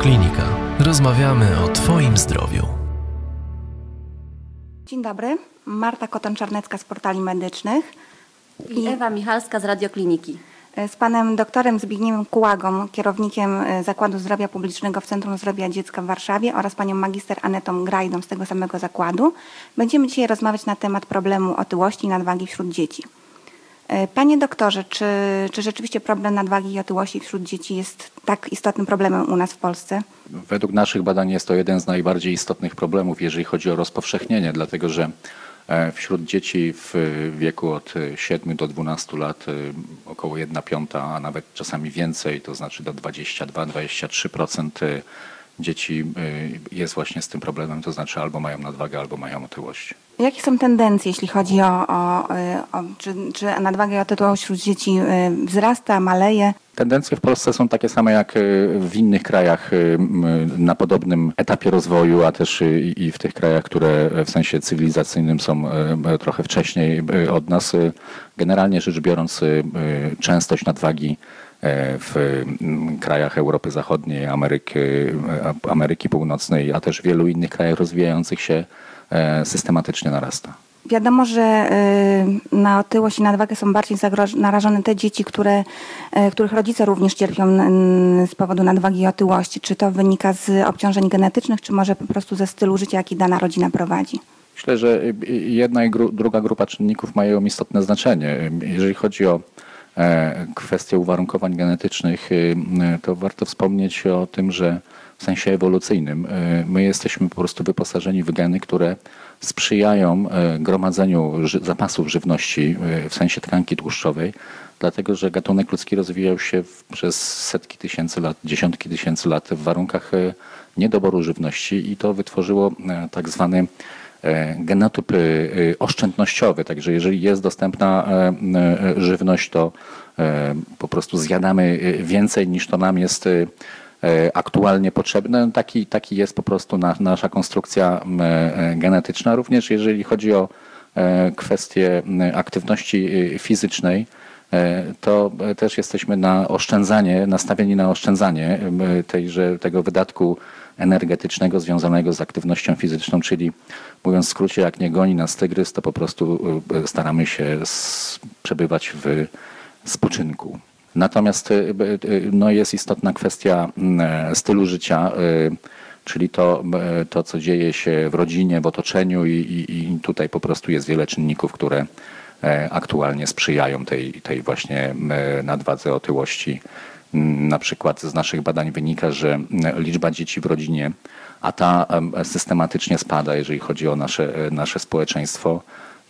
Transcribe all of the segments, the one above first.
Radioklinika. Rozmawiamy o Twoim zdrowiu. Dzień dobry, Marta Koton-Czarnecka z portali medycznych i Ewa Michalska z Radiokliniki. E, z panem doktorem Zbigniewem Kułagą, kierownikiem e, Zakładu Zdrowia Publicznego w Centrum Zdrowia Dziecka w Warszawie oraz panią magister Anetą Grajdą z tego samego zakładu. Będziemy dzisiaj rozmawiać na temat problemu otyłości i nadwagi wśród dzieci. E, panie doktorze, czy, czy rzeczywiście problem nadwagi i otyłości wśród dzieci jest tak istotnym problemem u nas w Polsce? Według naszych badań jest to jeden z najbardziej istotnych problemów, jeżeli chodzi o rozpowszechnienie, dlatego że e, wśród dzieci w wieku od 7 do 12 lat e, około 1 piąta, a nawet czasami więcej, to znaczy do 22-23% dzieci jest właśnie z tym problemem, to znaczy albo mają nadwagę, albo mają otyłość. Jakie są tendencje, jeśli chodzi o, o, o czy, czy nadwaga i otyłość wśród dzieci y, wzrasta, maleje? Tendencje w Polsce są takie same jak y, w innych krajach y, na podobnym etapie rozwoju, a też i w tych krajach, które w sensie cywilizacyjnym są trochę wcześniej od nas. Generalnie rzecz biorąc, częstość nadwagi w krajach Europy Zachodniej, Ameryki, Ameryki Północnej, a też wielu innych krajach rozwijających się systematycznie narasta. Wiadomo, że e, na otyłość i nadwagę są bardziej narażone te dzieci, które, e, których rodzice również cierpią z powodu nadwagi i otyłości. Czy to wynika z obciążeń genetycznych, czy może po prostu ze stylu życia, jaki dana rodzina prowadzi? Myślę, że jedna i druga grupa czynników mają istotne znaczenie. Jeżeli chodzi o kwestię uwarunkowań genetycznych, to warto wspomnieć o tym, że w sensie ewolucyjnym. E, my jesteśmy po prostu wyposażeni w geny, które sprzyjają e, gromadzeniu zapasów żywności e, w sensie tkanki tłuszczowej, dlatego że gatunek ludzki rozwijał się przez setki tysięcy lat, dziesiątki tysięcy lat w warunkach niedoboru żywności i to wytworzyło tak zwany genotyp oszczędnościowy. Także jeżeli jest dostępna żywność, to po prostu zjadamy więcej niż to nam jest aktualnie potrzebne. No, taki, taki jest po prostu na, nasza konstrukcja e, genetyczna. Również jeżeli chodzi o e, kwestię aktywności fizycznej, to też jesteśmy na oszczędzanie, nastawieni na oszczędzanie tejże, tego wydatku energetycznego związanego z aktywnością fizyczną, czyli mówiąc w skrócie, jak nie goni nas tygrys, to po prostu staramy się przebywać w spoczynku. Natomiast y, y, no, jest istotna kwestia mm, stylu życia, y, czyli to, to, co dzieje się w rodzinie, w otoczeniu i, i, i tutaj po prostu jest wiele czynników, które e, aktualnie sprzyjają tej, tej właśnie nadwadze, otyłości. Mm, na przykład z naszych badań wynika, że liczba dzieci w rodzinie, a ta systematycznie spada, jeżeli chodzi o nasze, nasze społeczeństwo,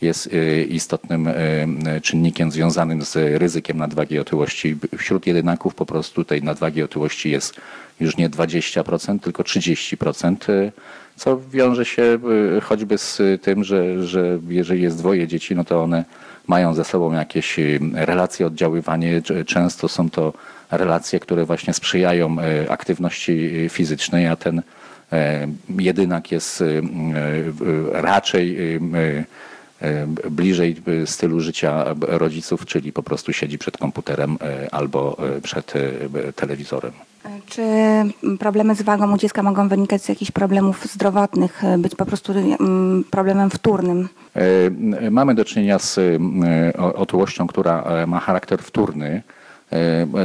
jest y, istotnym y, czynnikiem związanym z ryzykiem nadwagi otyłości. Wśród jedynaków po prostu tej nadwagi otyłości jest już nie 20%, tylko 30%, y, co wiąże się choćby z tym, że, że jeżeli jest dwoje dzieci, no to one mają ze sobą jakieś relacje, oddziaływanie. Często są to relacje, które właśnie sprzyjają aktywności fizycznej, a ten jedynak jest raczej bliżej e, stylu życia rodziców, czyli po prostu siedzi przed komputerem e, albo przed telewizorem. Czy problemy z wagą u dziecka mogą wynikać z jakichś problemów zdrowotnych, być po prostu problemem wtórnym? Mamy do czynienia z otyłością, która ma charakter wtórny.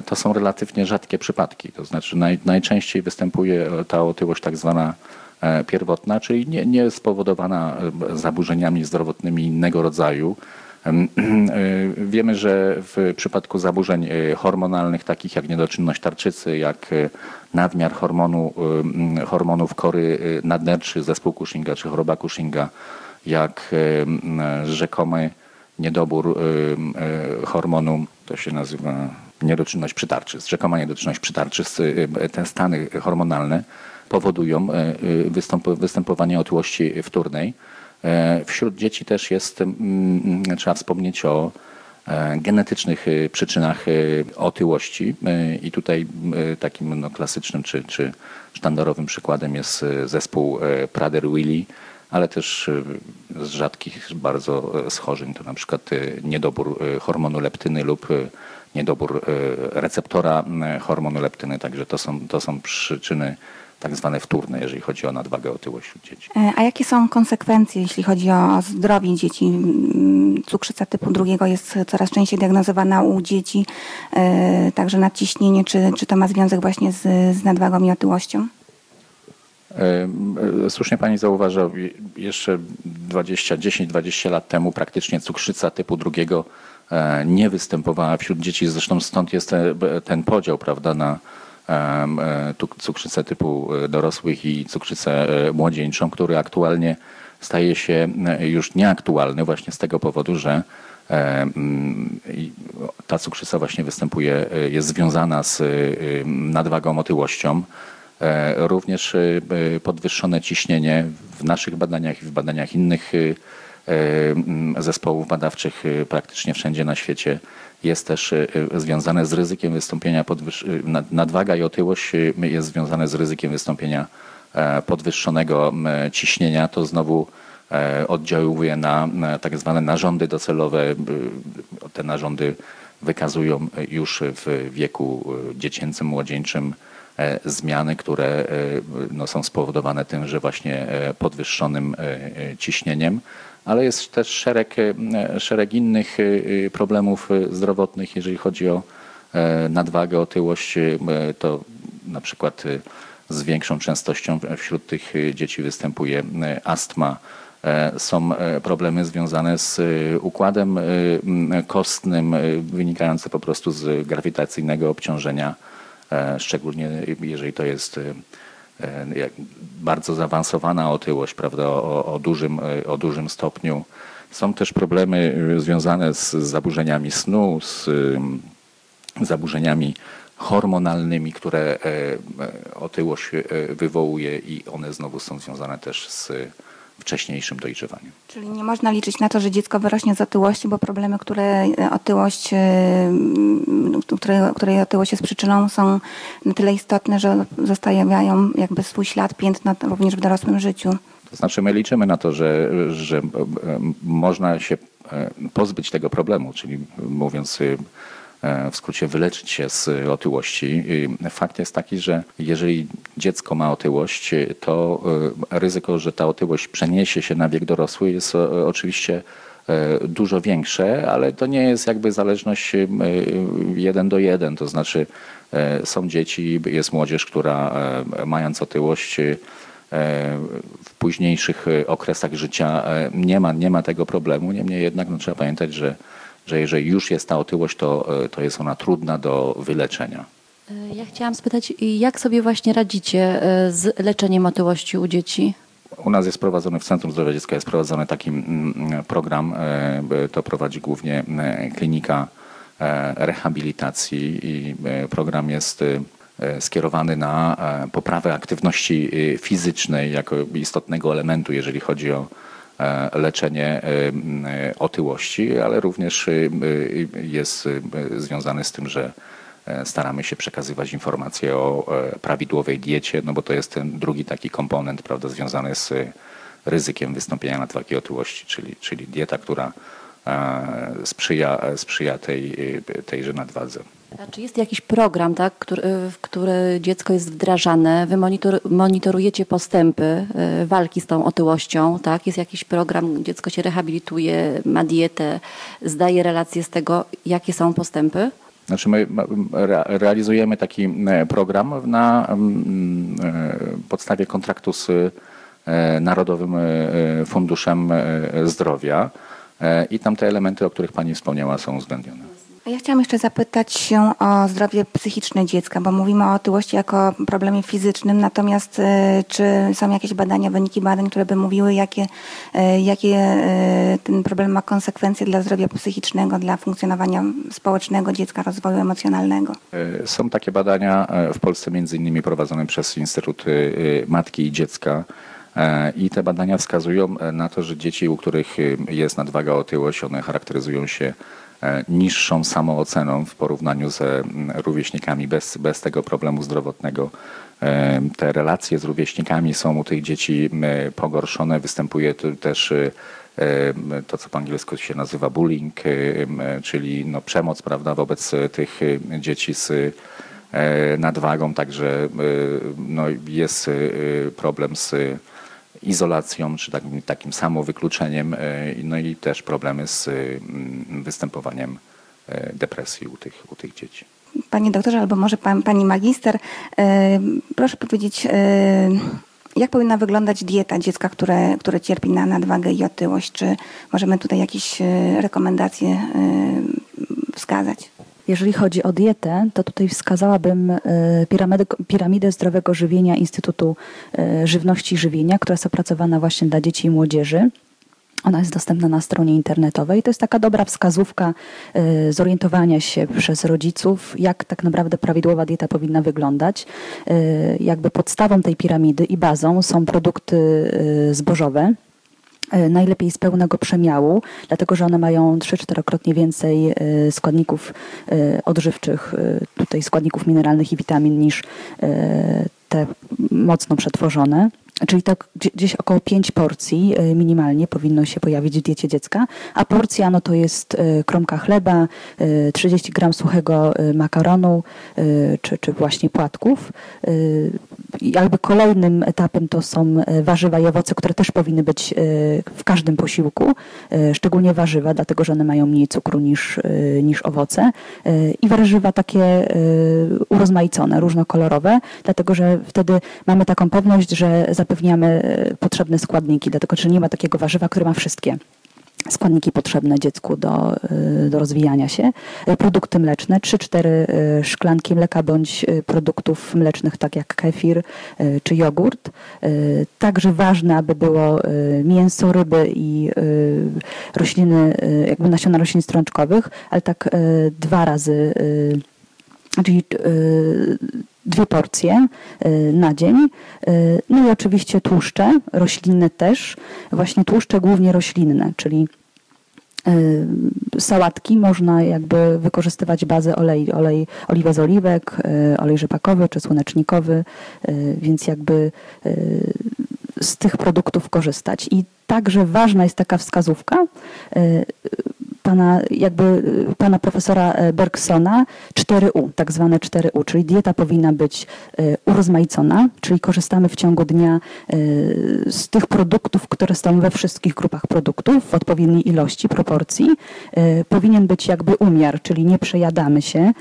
To są relatywnie rzadkie przypadki, to znaczy naj, najczęściej występuje ta otyłość tak zwana E, pierwotna, czyli nie, nie spowodowana e, zaburzeniami zdrowotnymi innego rodzaju. E, wiemy, że w przypadku zaburzeń hormonalnych, takich jak niedoczynność tarczycy, jak nadmiar hormonu, hormonów kory nadnerczy, zespół Cushinga czy choroba Cushinga, jak rzekomy niedobór hormonu, to się nazywa niedoczynność przytarczyc, rzekoma niedoczynność przytarczyc, te stany hormonalne powodują e, e, występowanie otyłości wtórnej. E, wśród dzieci też jest, mm, trzeba wspomnieć o genetycznych przyczynach otyłości i tutaj takim no, klasycznym czy, czy sztandarowym przykładem jest zespół Prader-Willi, ale też z rzadkich bardzo schorzeń to na przykład niedobór hormonu leptyny lub niedobór receptora hormonu leptyny, także to są, to są przyczyny tak zwane wtórne, jeżeli chodzi o nadwagę, otyłość wśród dzieci. A jakie są konsekwencje, jeśli chodzi o zdrowie dzieci? Mm, cukrzyca typu drugiego jest coraz częściej diagnozowana u dzieci, także nadciśnienie, czy, czy to ma związek właśnie z, z nadwagą i otyłością? Słusznie pani zauważa, jeszcze 20, 10-20 lat temu praktycznie cukrzyca typu drugiego e, nie występowała wśród dzieci, zresztą stąd jest ten, podział prawda, na e, cukrzycę typu e, dorosłych i cukrzycę młodzieńczą, który aktualnie staje się już nieaktualny właśnie z tego powodu, że ta cukrzyca właśnie występuje, jest związana z nadwagą, otyłością. E, również e, podwyższone ciśnienie w naszych badaniach i w badaniach innych e, zespołów badawczych praktycznie wszędzie na świecie jest też związane z ryzykiem wystąpienia nadwaga i otyłość jest związane z ryzykiem wystąpienia podwyższonego ciśnienia. To znowu oddziałuje na tak zwane narządy docelowe. Te narządy wykazują już w wieku dziecięcym, młodzieńczym E, zmiany, które e, no, są spowodowane tym, że właśnie e, podwyższonym ciśnieniem, ale jest też szereg, szereg innych problemów zdrowotnych, jeżeli chodzi o nadwagę, otyłość, to na przykład z większą częstością wśród tych dzieci występuje astma. Są problemy związane z układem kostnym, wynikające po prostu z grawitacyjnego obciążenia E, szczególnie jeżeli to jest e, e, bardzo zaawansowana otyłość, prawda, o, o, dużym, o dużym stopniu. Są też problemy związane z zaburzeniami snu, z zaburzeniami hormonalnymi, które otyłość wywołuje i one znowu są związane też z wcześniejszym dojrzewaniem. Czyli nie można liczyć na to, że dziecko wyrośnie z otyłości, bo problemy, które e, otyłość, e, które, której otyłość jest przyczyną, są na tyle istotne, że zostawiają jakby swój ślad, piętna również w dorosłym życiu. To znaczy my liczymy na to, że, że e, można się pozbyć tego problemu, czyli mówiąc w skrócie wyleczyć się z otyłości. Fakt jest taki, że jeżeli dziecko ma otyłość, to e, ryzyko, że ta otyłość przeniesie się na wiek dorosły jest oczywiście e, dużo większe, ale to nie jest jakby zależność jeden do jeden. To znaczy są dzieci, jest młodzież, która mając otyłość w późniejszych okresach życia nie ma, nie ma tego problemu. Niemniej jednak no, trzeba pamiętać, że że jeżeli już jest ta otyłość, to, e, to jest ona trudna do wyleczenia. E, ja chciałam spytać, jak sobie właśnie radzicie e, z leczeniem otyłości u dzieci? U nas jest prowadzony w Centrum Zdrowia Dziecka jest prowadzony taki program. To prowadzi głównie klinika rehabilitacji i program jest skierowany na poprawę aktywności fizycznej jako istotnego elementu, jeżeli chodzi o leczenie e, e, otyłości, ale również jest związany z tym, że staramy się przekazywać informacje o prawidłowej diecie, no bo to jest ten drugi taki komponent, prawda, związany z ryzykiem wystąpienia nadwagi otyłości, czyli, czyli dieta, która sprzyja, sprzyja tej, tejże nadwadze. Czy jest jakiś program, tak, który, w który dziecko jest wdrażane? Wy monitor, monitorujecie postępy y, walki z tą otyłością, tak? Jest jakiś program, dziecko się rehabilituje, ma dietę, zdaje relacje z tego, jakie są postępy? Znaczy my realizujemy taki program na e, podstawie kontraktu z e, Narodowym e, Funduszem Zdrowia i tam te elementy, o których Pani wspomniała są uwzględnione. Ja chciałam jeszcze zapytać się o zdrowie psychiczne dziecka, bo mówimy o otyłości jako problemie fizycznym, natomiast e, czy są jakieś badania, wyniki badań, które by mówiły, jakie, e, jakie e, ten problem ma konsekwencje dla zdrowia psychicznego, dla funkcjonowania społecznego dziecka, rozwoju emocjonalnego? Są takie badania w Polsce między innymi prowadzone przez Instytut Matki i Dziecka I te badania wskazują na to, że dzieci, u których jest nadwaga, otyłość, one charakteryzują się niższą samooceną w porównaniu ze rówieśnikami bez, bez tego problemu zdrowotnego. Te relacje z rówieśnikami są u tych dzieci pogorszone, występuje też to, co po angielsku się nazywa bullying, czyli no przemoc prawda, wobec tych dzieci z nadwagą, także no jest problem z izolacją, czy takim, takim samowykluczeniem, no i też problemy z występowaniem depresji u tych, u tych dzieci. Panie doktorze, albo może pan, pani magister, proszę powiedzieć, jak powinna wyglądać dieta dziecka, które, które cierpi na nadwagę i otyłość? Czy możemy tutaj jakieś e, rekomendacje e, wskazać? Jeżeli chodzi o dietę, to tutaj wskazałabym e, piramidę, piramidę zdrowego żywienia Instytutu Żywności i Żywienia, która jest opracowana właśnie dla dzieci i młodzieży. Ona jest dostępna na stronie internetowej. To jest taka dobra wskazówka y, zorientowania się przez rodziców, jak tak naprawdę prawidłowa dieta powinna wyglądać. Jakby podstawą tej piramidy i bazą są produkty zbożowe, najlepiej z pełnego przemiału, dlatego że one mają 3-4krotnie więcej składników odżywczych, tutaj składników mineralnych i witamin niż te mocno przetworzone. Czyli tak gdzieś około 5 porcji y, minimalnie powinno się pojawić w diecie dziecka, a porcja no to jest y, kromka chleba, 30 y, gram suchego makaronu czy, czy właśnie płatków. Jakby kolejnym etapem to są warzywa i owoce, które też powinny być w każdym posiłku, szczególnie warzywa, dlatego że one mają mniej cukru niż, niż owoce. I warzywa takie urozmaicone, różnokolorowe, dlatego że wtedy mamy taką pewność, że zapewniamy e, potrzebne składniki, dlatego że nie ma takiego warzywa, które ma wszystkie składniki potrzebne dziecku do, e, do rozwijania się. E, produkty mleczne, 3-4 szklanki mleka bądź produktów mlecznych, tak jak kefir czy jogurt. Także ważne, aby było mięso, ryby i rośliny, jakby nasiona roślin strączkowych, ale tak dwa razy, czyli dwie porcje y, na dzień. Y, no i oczywiście tłuszcze, roślinne też, właśnie tłuszcze głównie roślinne, czyli y, sałatki można jakby wykorzystywać bazę olej, olej oliwę z oliwek, olej rzepakowy czy słonecznikowy, więc jakby z tych produktów korzystać. I także ważna jest taka wskazówka, pana, jakby, y, pana profesora e, Bergsona 4U, tak zwane 4U, czyli dieta powinna być e, urozmaicona, czyli korzystamy w ciągu dnia e, z tych produktów, które są we wszystkich grupach produktów w odpowiedniej ilości, proporcji. Powinien być jakby umiar, czyli nie przejadamy się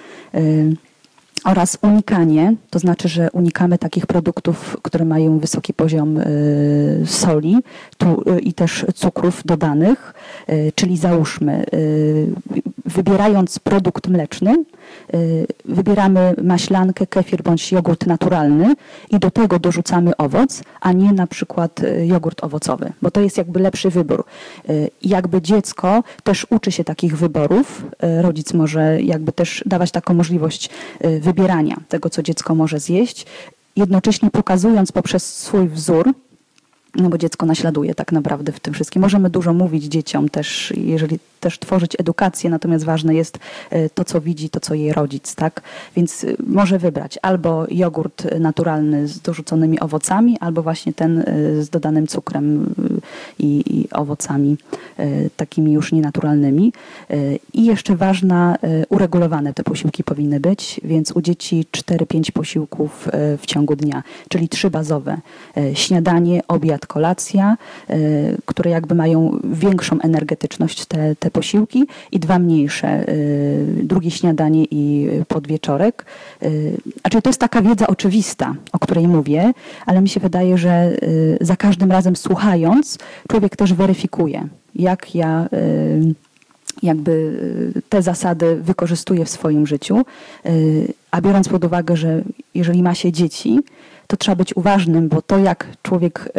oraz unikanie, to znaczy, że unikamy takich produktów, które mają wysoki poziom y, soli tu, y, i też cukrów dodanych, y, czyli załóżmy, wybierając produkt mleczny, wybieramy maślankę, kefir bądź jogurt naturalny i do tego dorzucamy owoc, a nie na przykład jogurt owocowy, bo to jest jakby lepszy wybór. Jakby dziecko też uczy się takich wyborów, rodzic może jakby też dawać taką możliwość wybierania tego, co dziecko może zjeść, jednocześnie pokazując poprzez swój wzór, no bo dziecko naśladuje tak naprawdę w tym wszystkim. Możemy dużo mówić dzieciom też, jeżeli też tworzyć edukację, natomiast ważne jest e, to, co widzi, to, co jej rodzic, tak? Więc e, może wybrać albo jogurt naturalny z dorzuconymi owocami, albo właśnie ten e, z dodanym cukrem i, i owocami takimi już nienaturalnymi. I jeszcze ważna, uregulowane te posiłki powinny być, więc u dzieci 4-5 posiłków w ciągu dnia, czyli trzy bazowe. Śniadanie, obiad, kolacja, które jakby mają większą energetyczność te, te posiłki i dwa mniejsze, drugie śniadanie i podwieczorek. Znaczy to jest taka wiedza oczywista, o której mówię, ale mi się wydaje, że za każdym razem słuchając, człowiek też weryfikuje, jak ja jakby te zasady wykorzystuję w swoim życiu, a biorąc pod uwagę, że jeżeli ma się dzieci, to trzeba być uważnym, bo to jak człowiek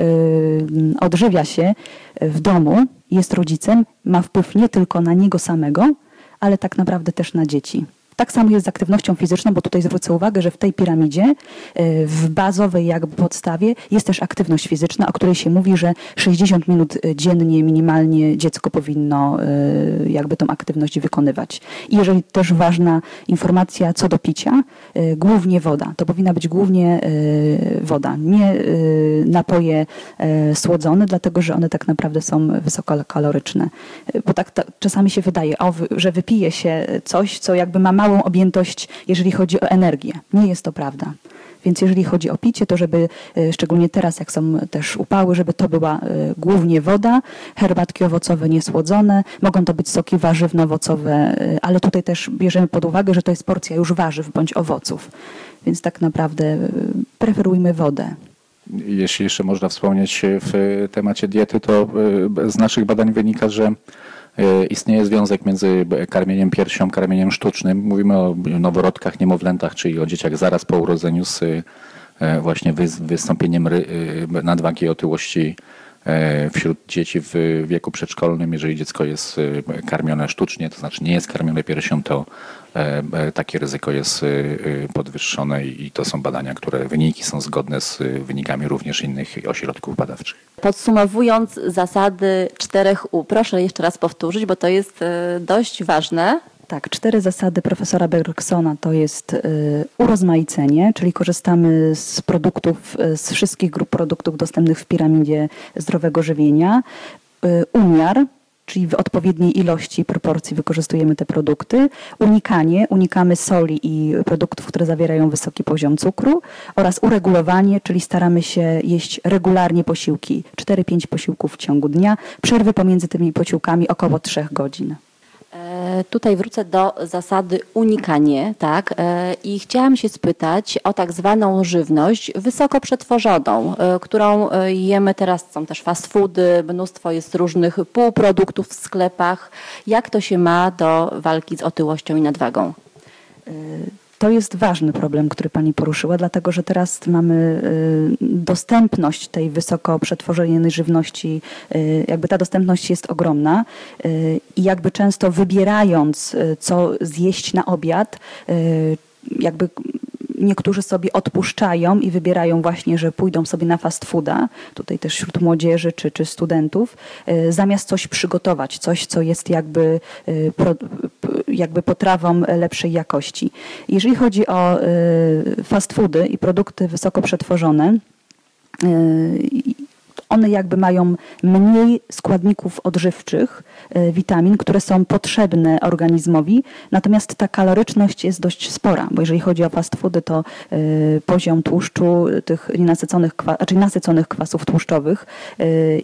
odżywia się w domu, jest rodzicem, ma wpływ nie tylko na niego samego, ale tak naprawdę też na dzieci, Tak samo jest z aktywnością fizyczną, bo tutaj zwrócę uwagę, że w tej piramidzie y, w bazowej jakby podstawie jest też aktywność fizyczna, o której się mówi, że 60 minut y, dziennie minimalnie dziecko powinno y, jakby tą aktywność wykonywać. I jeżeli też ważna informacja co do picia, głównie woda. To powinna być głównie woda, nie napoje słodzone, dlatego że one tak naprawdę są wysokokaloryczne. Bo tak czasami się wydaje, że wypije się coś, co jakby ma małą objętość, jeżeli chodzi o energię. Nie jest to prawda. Więc jeżeli chodzi o picie, to żeby, e, szczególnie teraz, jak są też upały, żeby to była e, głównie woda, herbatki owocowe niesłodzone, mogą to być soki warzywno-owocowe, e, ale tutaj też bierzemy pod uwagę, że to jest porcja już warzyw bądź owoców. Więc tak naprawdę preferujmy wodę. Jeśli jeszcze można wspomnieć w temacie diety, to z naszych badań wynika, że istnieje związek między karmieniem piersią, karmieniem sztucznym. Mówimy o noworodkach, niemowlętach, czyli o dzieciach zaraz po urodzeniu z e, właśnie wystąpieniem e, nadwagi otyłości wśród dzieci w wieku przedszkolnym. Jeżeli dziecko jest karmione sztucznie, to znaczy nie jest karmione piersią, to takie ryzyko jest podwyższone i to są badania, które wyniki są zgodne z wynikami również innych ośrodków badawczych. Podsumowując zasady 4U, proszę jeszcze raz powtórzyć, bo to jest e, dość ważne. Tak, cztery zasady profesora Bergsona to jest y, urozmaicenie, czyli korzystamy z produktów, y, z wszystkich grup produktów dostępnych w piramidzie zdrowego żywienia. Y, umiar, czyli w odpowiedniej ilości i proporcji wykorzystujemy te produkty. Unikanie, unikamy soli i produktów, które zawierają wysoki poziom cukru oraz uregulowanie, czyli staramy się jeść regularnie posiłki, 4-5 posiłków w ciągu dnia, przerwy pomiędzy tymi posiłkami około 3 godzin. E, tutaj wrócę do zasady unikanie, tak? E, I chciałam się spytać o tak zwaną żywność wysoko przetworzoną, e, którą jemy teraz. Są też fast foody, mnóstwo jest różnych półproduktów w sklepach. Jak to się ma do walki z otyłością i nadwagą? To jest ważny problem, który Pani poruszyła, dlatego że teraz mamy y, dostępność tej wysoko przetworzonej żywności, y, jakby ta dostępność jest ogromna y, i jakby często wybierając, co zjeść na obiad, jakby niektórzy sobie odpuszczają i wybierają właśnie, że pójdą sobie na fast fooda, tutaj też wśród młodzieży czy, czy studentów, zamiast coś przygotować, coś, co jest jakby jakby potrawom lepszej jakości. Jeżeli chodzi o y, fast foody i produkty wysoko przetworzone, one jakby mają mniej składników odżywczych, y, witamin, które są potrzebne organizmowi, natomiast ta kaloryczność jest dość spora, bo jeżeli chodzi o fast foody, to poziom tłuszczu, tych nienasyconych, znaczy nasyconych kwasów tłuszczowych,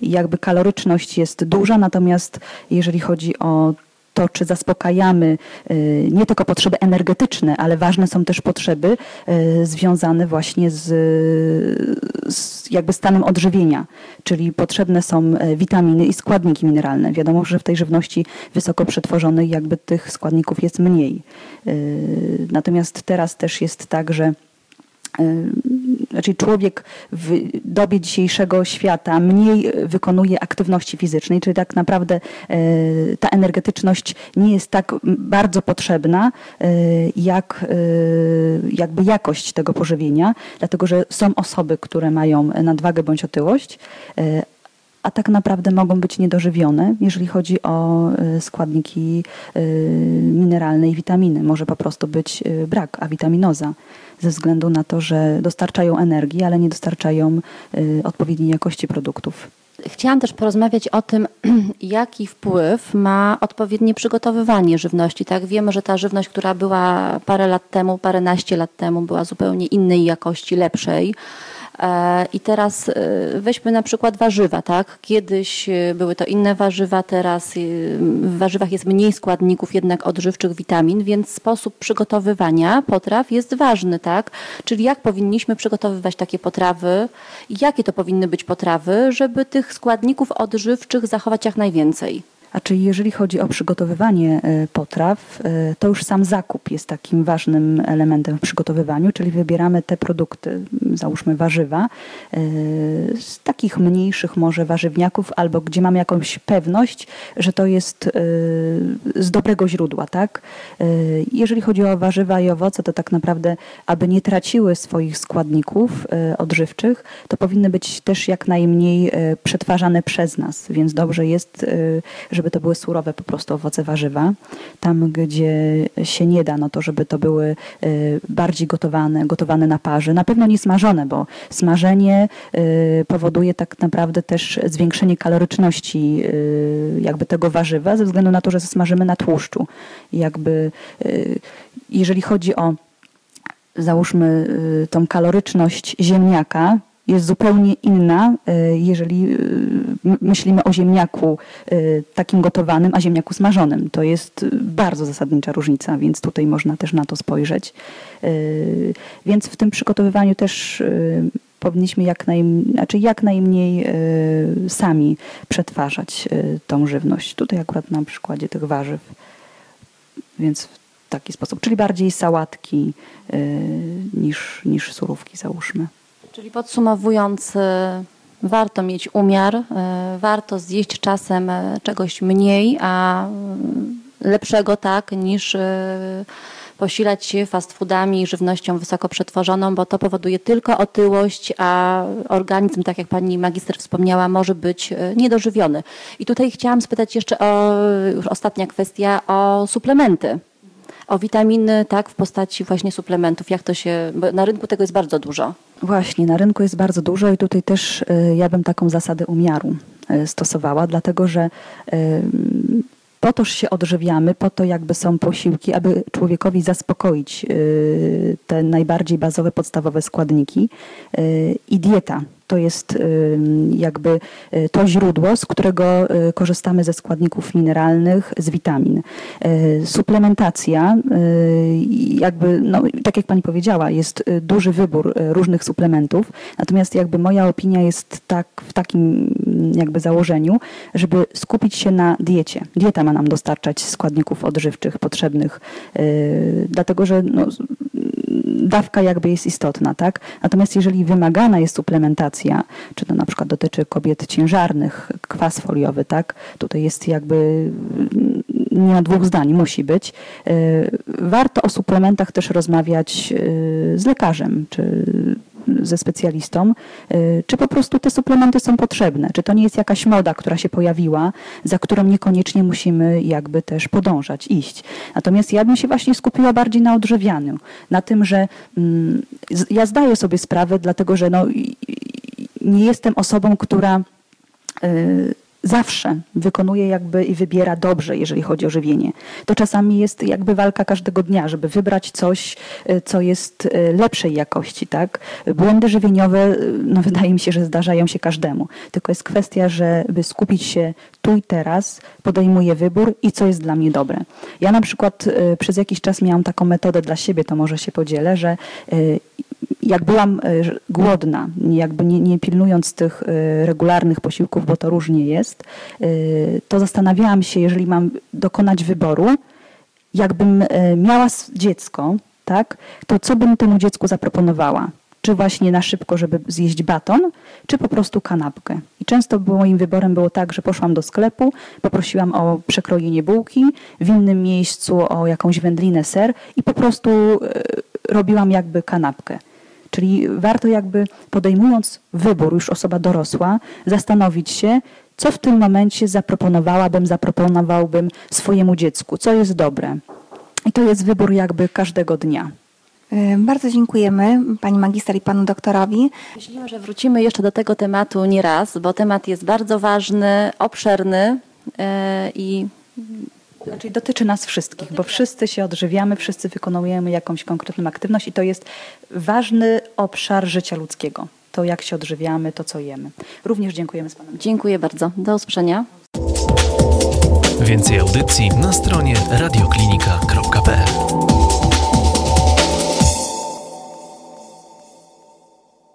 jakby kaloryczność jest duża, natomiast jeżeli chodzi o to, czy zaspokajamy y, nie tylko potrzeby energetyczne, ale ważne są też potrzeby y, związane właśnie z, z jakby stanem odżywienia, czyli potrzebne są y, witaminy i składniki mineralne. Wiadomo, że w tej żywności wysoko przetworzonej jakby tych składników jest mniej. Natomiast teraz też jest tak, że znaczy człowiek w dobie dzisiejszego świata mniej wykonuje aktywności fizycznej, czyli tak naprawdę e, ta energetyczność nie jest tak bardzo potrzebna, e, jak e, jakby jakość tego pożywienia, dlatego że są osoby, które mają nadwagę bądź otyłość, a tak naprawdę mogą być niedożywione, jeżeli chodzi o składniki mineralne i witaminy. Może po prostu być brak, a witaminoza ze względu na to, że dostarczają energii, ale nie dostarczają odpowiedniej jakości produktów. Chciałam też porozmawiać o tym, jaki wpływ ma odpowiednie przygotowywanie żywności. Tak, wiemy, że ta żywność, która była parę lat temu, paręnaście lat temu, była zupełnie innej jakości, lepszej. E, I teraz e, weźmy na przykład warzywa, tak? Kiedyś e, były to inne warzywa, teraz w warzywach jest mniej składników jednak odżywczych witamin, więc sposób przygotowywania potraw jest ważny, tak? Czyli jak powinniśmy przygotowywać takie potrawy i jakie to powinny być potrawy, żeby tych składników odżywczych zachować jak najwięcej? A czyli jeżeli chodzi o przygotowywanie e, potraw, e, to już sam zakup jest takim ważnym elementem w przygotowywaniu, czyli wybieramy te produkty, załóżmy warzywa, e, z takich mniejszych może warzywniaków, albo gdzie mamy jakąś pewność, że to jest z dobrego źródła, tak? Jeżeli chodzi o warzywa i owoce, to tak naprawdę, aby nie traciły swoich składników odżywczych, to powinny być też jak najmniej przetwarzane przez nas, więc dobrze jest, żeby żeby to były surowe po prostu owoce, warzywa. Tam, gdzie się nie da, no to żeby to były y, bardziej gotowane, gotowane na parze. Na pewno nie smażone, bo smażenie y, powoduje tak naprawdę też zwiększenie kaloryczności y, jakby tego warzywa, ze względu na to, że smażymy na tłuszczu. Jakby jeżeli chodzi o załóżmy tą kaloryczność ziemniaka, jest zupełnie inna, e, jeżeli e, myślimy o ziemniaku e, takim gotowanym, a ziemniaku smażonym. To jest bardzo zasadnicza różnica, więc tutaj można też na to spojrzeć. Więc w tym przygotowywaniu też powinniśmy jak, naj, znaczy jak najmniej sami przetwarzać tą żywność. Tutaj akurat na przykładzie tych warzyw. Więc w taki sposób, czyli bardziej sałatki niż, niż surówki załóżmy. Czyli podsumowując, e, warto mieć umiar, e, warto zjeść czasem e, czegoś mniej, a lepszego tak, niż posilać się fast foodami i żywnością wysoko przetworzoną, bo to powoduje tylko otyłość, a organizm, tak jak pani magister wspomniała, może być niedożywiony. I tutaj chciałam spytać jeszcze o, już ostatnia kwestia, o suplementy o witaminy, tak, w postaci właśnie suplementów. Jak to się, bo na rynku tego jest bardzo dużo. Właśnie, na rynku jest bardzo dużo i tutaj też y, ja bym taką zasadę umiaru y, stosowała, dlatego że y, po toż się odżywiamy, po to jakby są posiłki, aby człowiekowi zaspokoić te najbardziej bazowe, podstawowe składniki i dieta to jest jakby y, to źródło, z którego y, korzystamy ze składników mineralnych, z witamin. Y, suplementacja, jakby, no, tak jak pani powiedziała, jest duży wybór różnych suplementów, natomiast jakby moja opinia jest tak, w takim jakby założeniu, żeby skupić się na diecie. Dieta ma nam dostarczać składników odżywczych potrzebnych, dlatego że no, dawka jakby jest istotna, tak? Natomiast jeżeli wymagana jest suplementacja, czy to na przykład dotyczy kobiet ciężarnych, kwas foliowy, tak? Tutaj jest jakby nie ma dwóch zdań, musi być. Y, warto o suplementach też rozmawiać y, z lekarzem, czy ze specjalistą, y, czy po prostu te suplementy są potrzebne, czy to nie jest jakaś moda, która się pojawiła, za którą niekoniecznie musimy jakby też podążać, iść. Natomiast ja bym się właśnie skupiła bardziej na odżywianiu, na tym, że mm, ja zdaję sobie sprawę, dlatego że no, nie jestem osobą, która y, zawsze wykonuje jakby i wybiera dobrze, jeżeli chodzi o żywienie. To czasami jest jakby walka każdego dnia, żeby wybrać coś, y, co jest y, lepszej jakości, tak? Błędy żywieniowe, y, no wydaje mi się, że zdarzają się każdemu. Tylko jest kwestia, żeby skupić się tu i teraz, podejmuję wybór i co jest dla mnie dobre. Ja na przykład przez jakiś czas miałam taką metodę dla siebie, to może się podzielę, że jak byłam e, głodna, jakby nie, nie pilnując tych e, regularnych posiłków, bo to różnie jest, e, to zastanawiałam się, jeżeli mam dokonać wyboru, jakbym miała dziecko, tak, to co bym temu dziecku zaproponowała? Czy właśnie na szybko, żeby zjeść baton, czy po prostu kanapkę. I często moim wyborem było tak, że poszłam do sklepu, poprosiłam o przekrojenie bułki, w innym miejscu o jakąś wędlinę, ser i po prostu robiłam jakby kanapkę. Czyli warto jakby podejmując wybór, już osoba dorosła, zastanowić się, co w tym momencie zaproponowałabym, zaproponowałbym swojemu dziecku, co jest dobre. I to jest wybór jakby każdego dnia. Y, bardzo dziękujemy pani magister i panu doktorowi. Myślimy, że wrócimy jeszcze do tego tematu nie raz, bo temat jest bardzo ważny, obszerny yy, i Znaczy dotyczy nas wszystkich, bo wszyscy się odżywiamy, wszyscy wykonujemy jakąś konkretną aktywność i to jest ważny obszar życia ludzkiego. To jak się odżywiamy, to co jemy. Również dziękujemy z Panem. Dziękuję bardzo. Do usłyszenia. Więcej audycji na stronie radioklinika.pl